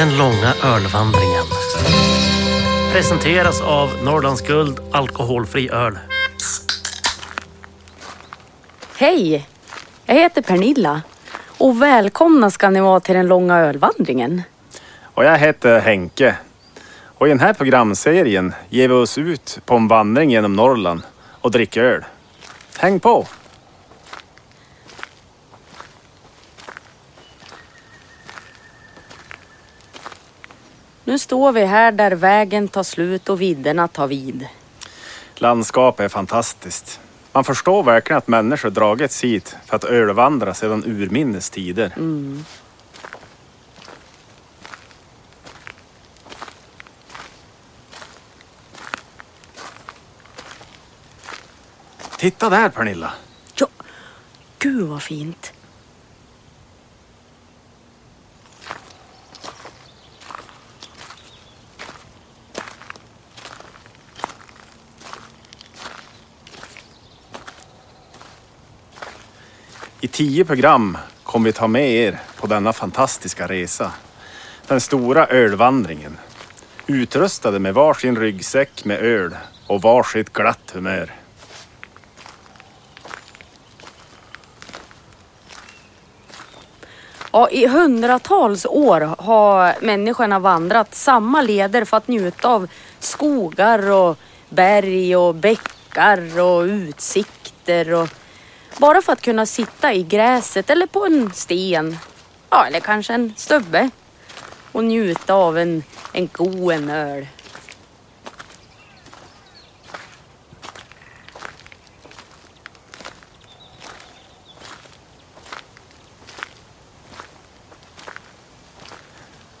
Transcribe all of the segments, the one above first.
Den långa ölvandringen. Presenteras av Norrlands Guld Alkoholfri Öl. Hej! Jag heter Pernilla och välkomna ska ni vara till den långa ölvandringen. Och jag heter Henke. Och i den här programserien ger vi oss ut på en vandring genom Norrland och dricker öl. Häng på! Nu står vi här där vägen tar slut och vidderna tar vid. Landskapet är fantastiskt. Man förstår verkligen att människor dragits hit för att ölvandra sedan urminnes tider. Titta där Pernilla! Ja, gud vad fint. I tio program kommer vi ta med er på denna fantastiska resa. Den stora ölvandringen. Utrustade med varsin ryggsäck med öl och varsitt glatt humör. Ja, I hundratals år har människorna vandrat samma leder för att njuta av skogar och berg och bäckar och utsikter. Och bara för att kunna sitta i gräset eller på en sten. Ja, eller kanske en stubbe. Och njuta av en, en god en öl.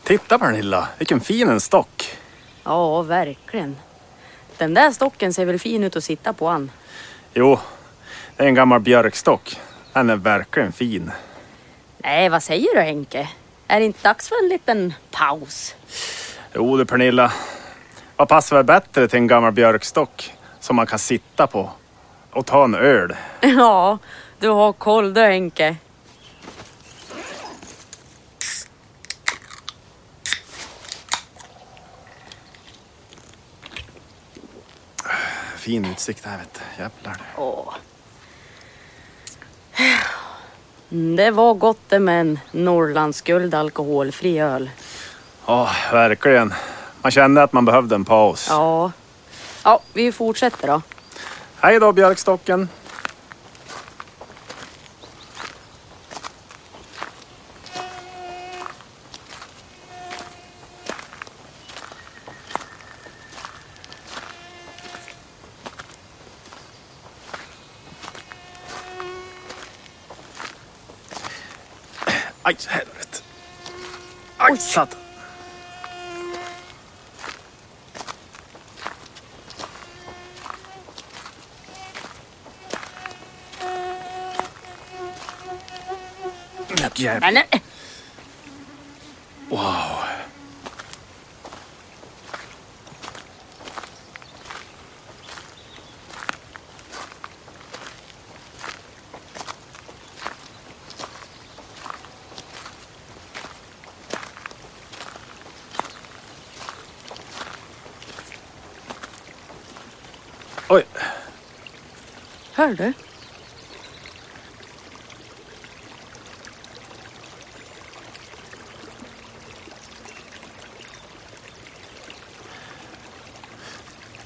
Titta Pernilla, vilken fin en stock. Ja, verkligen. Den där stocken ser väl fin ut att sitta på han. Jo, det är en gammal björkstock. Den är verkligen fin. Nej, vad säger du Henke? Är det inte dags för en liten paus? Jo du Pernilla, vad passar väl bättre till en gammal björkstock som man kan sitta på och ta en öl? Ja, du har koll du Henke. Fin utsikt här vet du. Jävlar. Åh. Mm, Det var gott det med en Norrlandsguld alkoholfri öl. Ja, verkligen. Man kände att man behövde en paus. Ja. Ja, vi fortsätter då. Hej då björkstocken. Aj, helvete. Aj, satan. Jävlar. Nej, nej. Hör du?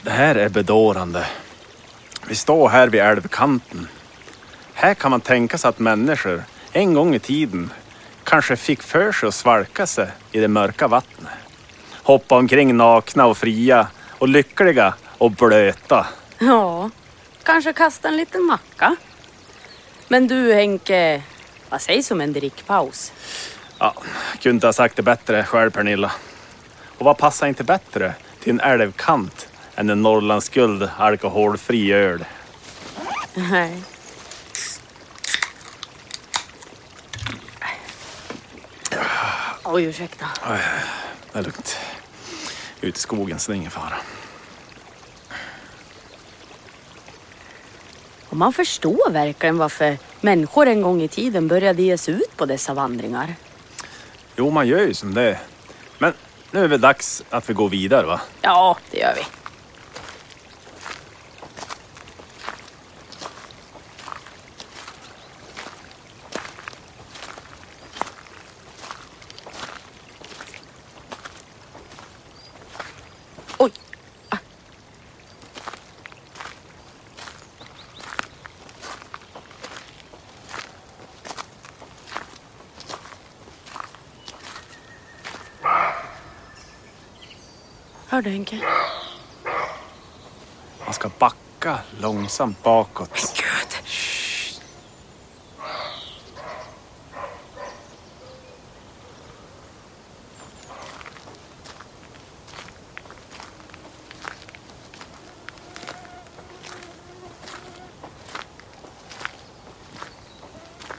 det här är bedårande. Vi står här vid älvkanten. Här kan man tänka sig att människor en gång i tiden kanske fick för sig att svalka sig i det mörka vattnet. Hoppa omkring nakna och fria och lyckliga och blöta. Ja, kanske kasta en liten macka. Men du Henke, vad sägs om en drickpaus? Ja, kunde inte ha sagt det bättre själv Pernilla. Och vad passar inte bättre till en älvkant än en Norrlandsguld alkoholfri öl? Nej. Oj, ursäkta. Det är lugnt. Ut i skogen så det är ingen fara. Och man förstår verkligen varför människor en gång i tiden började ge sig ut på dessa vandringar. Jo, man gör ju som det. Men Nu är det dags att vi går vidare va? Ja, det gör vi. Hör du Henke? Man ska backa långsamt bakåt. Gud.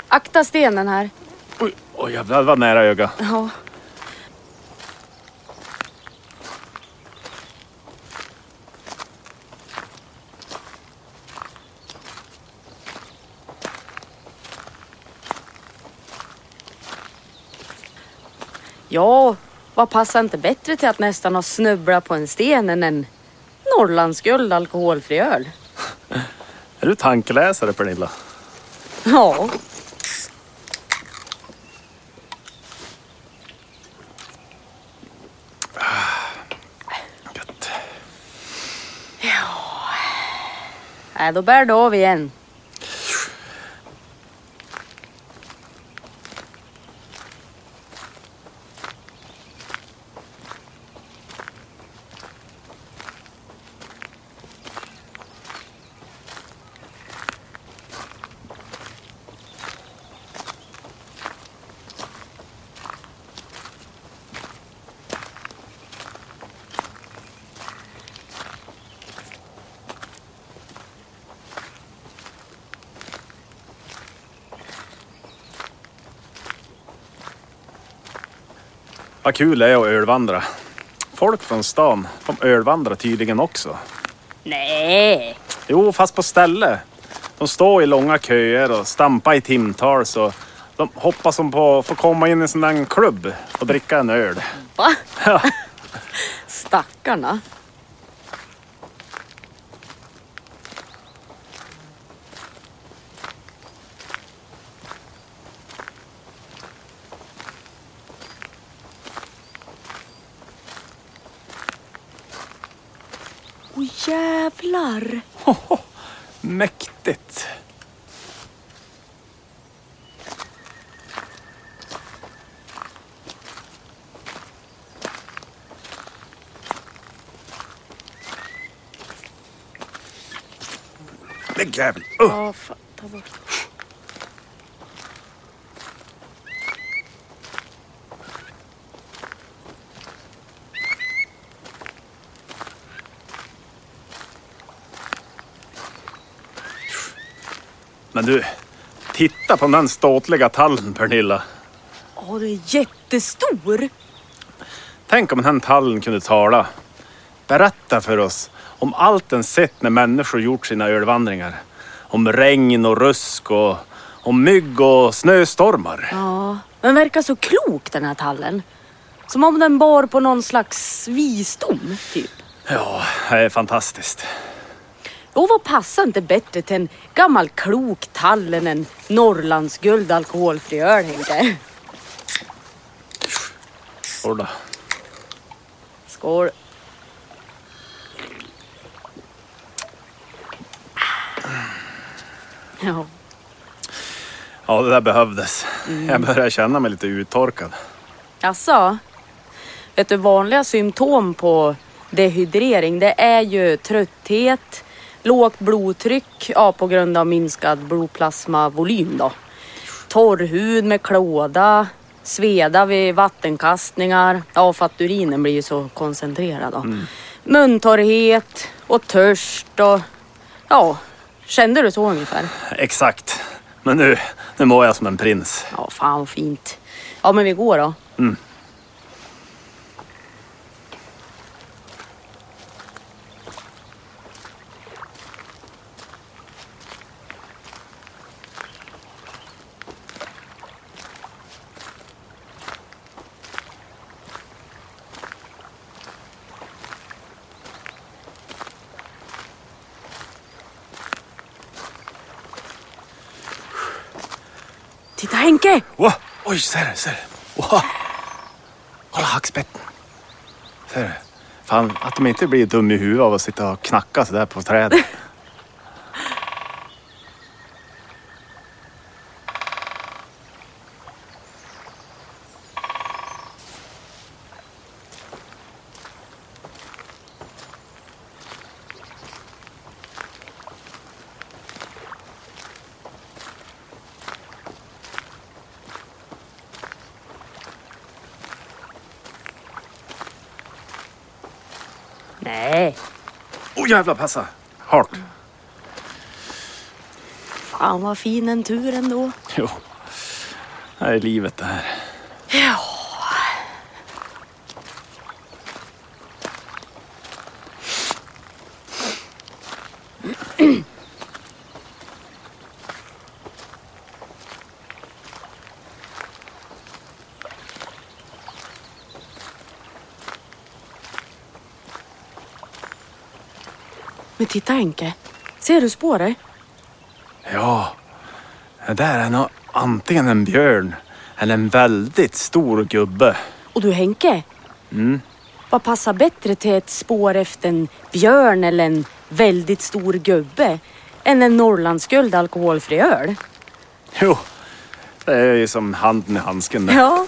Akta stenen här. Oj, oj jävlar vad nära öga. Ja. Ja, vad passar inte bättre till att nästan ha snubblat på en sten än en Norrlandsguld alkoholfri öl? Är du tankeläsare Pernilla? Ja. Gött. Nej, då bär det av igen. Vad kul det är att ölvandra. Folk från stan, de ölvandrar tydligen också. Nej. Jo, fast på ställe. De står i långa köer och stampar i timtal så de hoppas som på att få komma in i en sån där klubb och dricka en öl. Va? Ja. Stackarna. Åh jävlar! Mäktigt. Lägg jäveln. Uh. Ja, fan, ta bort. Men du, titta på den ståtliga tallen Pernilla. Åh, det är jättestor! Tänk om den tallen kunde tala. Berätta för oss om allt den sett när människor gjort sina ölvandringar. Om regn och rusk och om mygg och snöstormar. Ja, den verkar så klok den här tallen. Som om den bar på någon slags visdom, typ. Ja, det är fantastiskt. Och vad passar inte bättre till en gammal klok tall än en Norrlandsguld alkoholfri öl, Henke? Skål då. Skål. Ja. Ja, det där behövdes. Jag börjar känna mig lite uttorkad. Jaså? Vet du, vanliga symptom på dehydrering det är ju trötthet, lågt blodtryck ja, på grund av minskad blodplasmavolym då. Torr hud med klåda, sveda vid vattenkastningar, ja för att urinen blir ju så koncentrerad då. Muntorrhet och törst och ja, kände du så ungefär? Exakt. Men nu, nu mår jag som en prins. Ja, fan vad fint. Ja, men vi går då. Titta Henke! Wow. Oj, ser du, ser du. Wow. Kolla hackspetten. Ser du? Fan, att de inte blir dum i huvudet av att sitta och knacka sådär på trädet. Nej, Åh oh, jävlar, passa! Hårt. fan vad fin en tur ändå. Jo. Det här är livet det här. Ja. Men titta Henke, ser du spåret? Ja, det där är nog antingen en björn eller en väldigt stor gubbe. Och du Henke? Vad passar bättre till ett spår efter en björn eller en väldigt stor gubbe än en Norrlandsguld alkoholfri öl? Jo, det är ju som handen i handsken. där. Ja.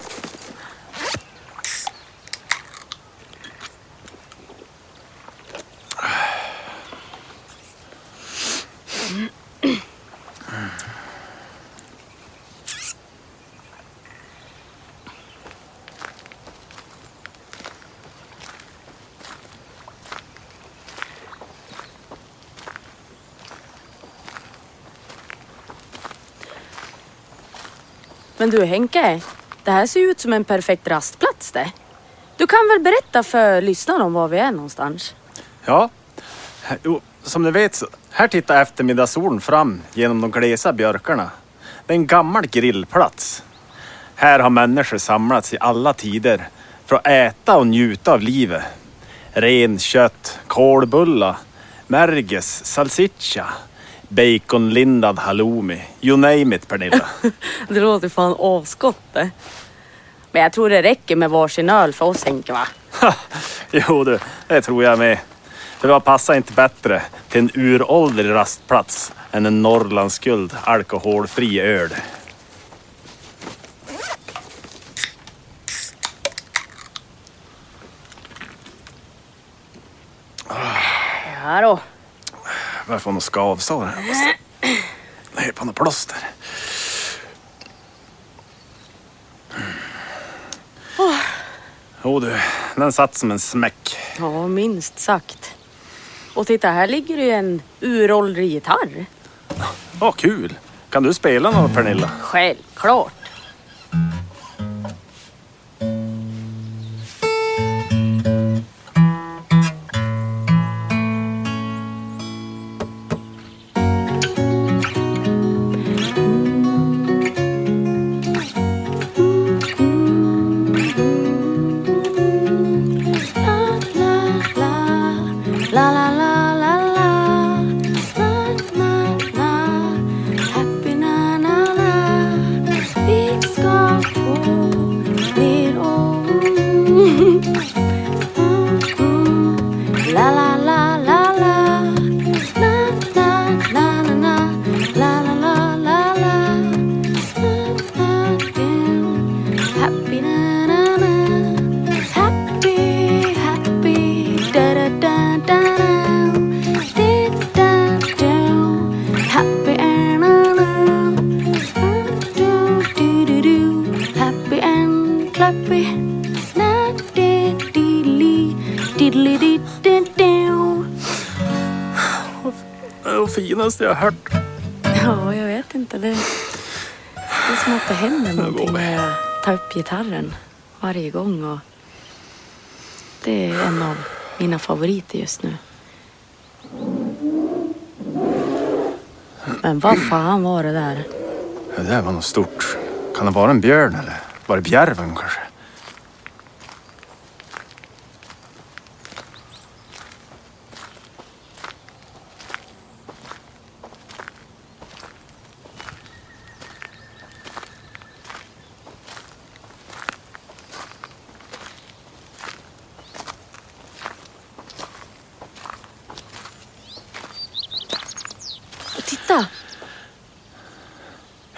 Men du Henke, det här ser ju ut som en perfekt rastplats det. Du kan väl berätta för lyssnarna om var vi är någonstans? Ja, jo, som ni vet så här tittar eftermiddagssolen fram genom de glesa björkarna. Det är en gammal grillplats. Här har människor samlats i alla tider för att äta och njuta av livet. Renkött, kolbulla, märges, salsiccia, baconlindad halloumi. You name it Pernilla. Det låter fan asgott det. Men jag tror det räcker med varsin öl för oss Henke va? jo du, det tror jag med. För vad passar inte bättre till en uråldrig rastplats än en Norrlandsguld alkoholfri öl. Ja då. Varför får något skavsår här? Jag ner på något plåster. Jo du, den satt som en smäck. Ja, minst sagt. Och titta, här ligger ju en uråldrig gitarr. Vad kul! Kan du spela något Pernilla? Självklart. Finaste jag har hört. Ja, jag vet inte. Det, det är som att det händer någonting när jag tar upp gitarren varje gång. Och det är en av mina favoriter just nu. Men vad fan var det där? Det där var något stort. Kan det vara en björn eller var det bjärven kanske?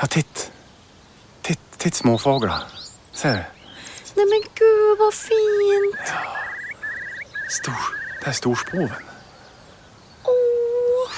Ja, titt. Titt, titt småfåglar. Ser du? Nej men gud vad fint! Stor. Det är storspoven. Åh.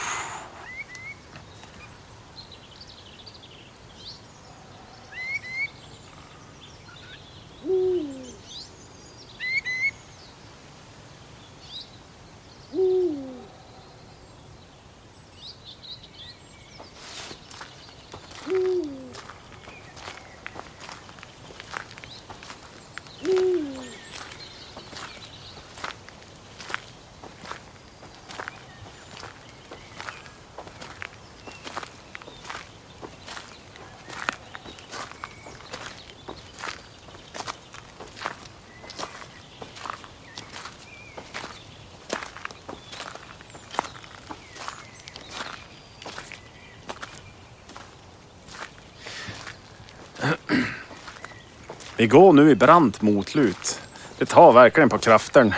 Vi går nu i brant motlut. Det tar verkligen på kraften.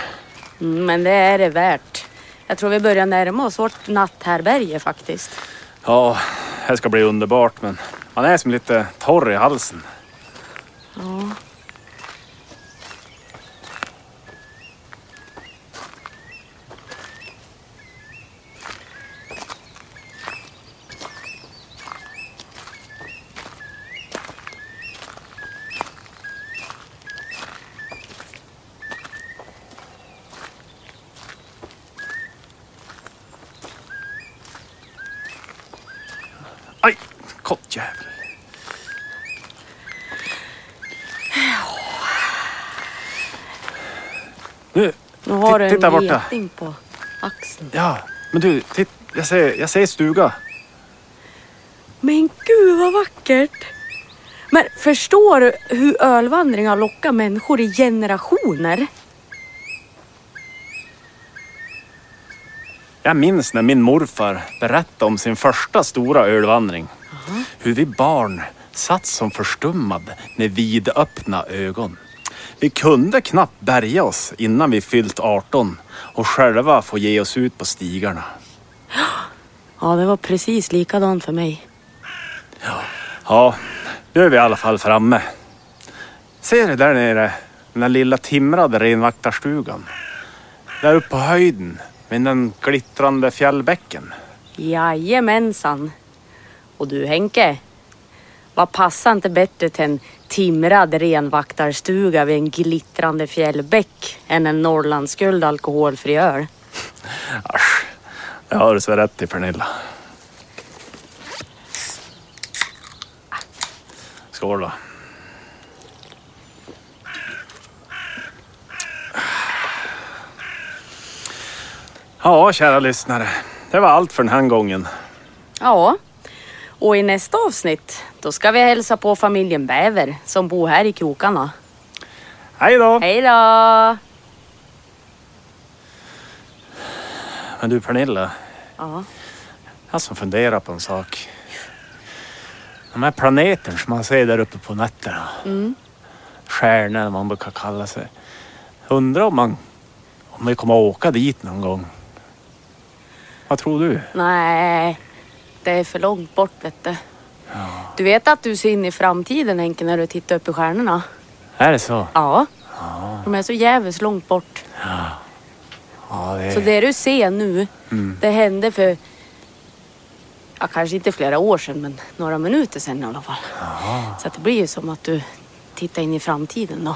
Mm, Men det är det värt. Jag tror vi börjar närma oss vårt natthärbärge faktiskt. Ja, det ska bli underbart men man är som lite torr i halsen. Ja. Kottjävel. Nu, Nu har du en borta. geting på axeln. Ja, men du, titt, jag ser, jag ser stuga. Men gud vad vackert! Men förstår du hur ölvandring har lockat människor i generationer? Jag minns när min morfar berättade om sin första stora ölvandring. Hur vi barn satt som förstummade med vidöppna ögon. Vi kunde knappt bärga oss innan vi fyllt 18 och själva få ge oss ut på stigarna. Ja, det var precis likadant för mig. Ja, nu är vi i alla fall framme. Ser du där nere, den där lilla timrade renvaktarstugan? Där uppe på höjden, med den glittrande fjällbäcken. Jajamensan. Och du Henke, vad passar inte bättre till en timrad renvaktarstuga vid en glittrande fjällbäck än en Norrlandsguld alkoholfri öl? Asch, det har du så rätt i Pernilla. Skål då. Ja, kära lyssnare. Det var allt för den här gången. Ja, och i nästa avsnitt då ska vi hälsa på familjen Bäver som bor här i krokarna. Hej då! Hej då! Men du Pernilla, Ja. jag som funderar på en sak. De här planeterna som man ser där uppe på nätterna. Mm. Stjärnor man brukar kalla sig. Undrar om man om vi kommer att åka dit någon gång. Vad tror du? Nej, det är för långt bort vet du. Du vet att du ser in i framtiden Henke när du tittar upp i stjärnorna? Är det så? Ja. De är så jävligt långt bort. Ja, det Så det du ser nu, Mm. det hände för, ja, kanske inte flera år sedan, men några minuter sedan i alla fall. Så det blir ju som att du tittar in i framtiden då.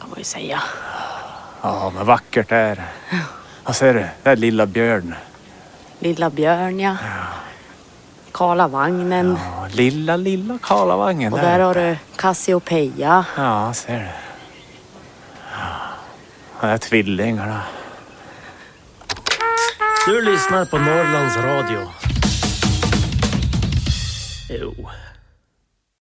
Kan man ju säga. Ja, men vackert är det. Vad ser du? Det är lilla björn. Lilla Björn ja. Kala vagnen. Ja, lilla, lilla Karlavagnen. Och där har du Cassiopeia. Ja, ser du. Ja, De är tvillingarna. Du lyssnar på Norrlands Radio. Jo,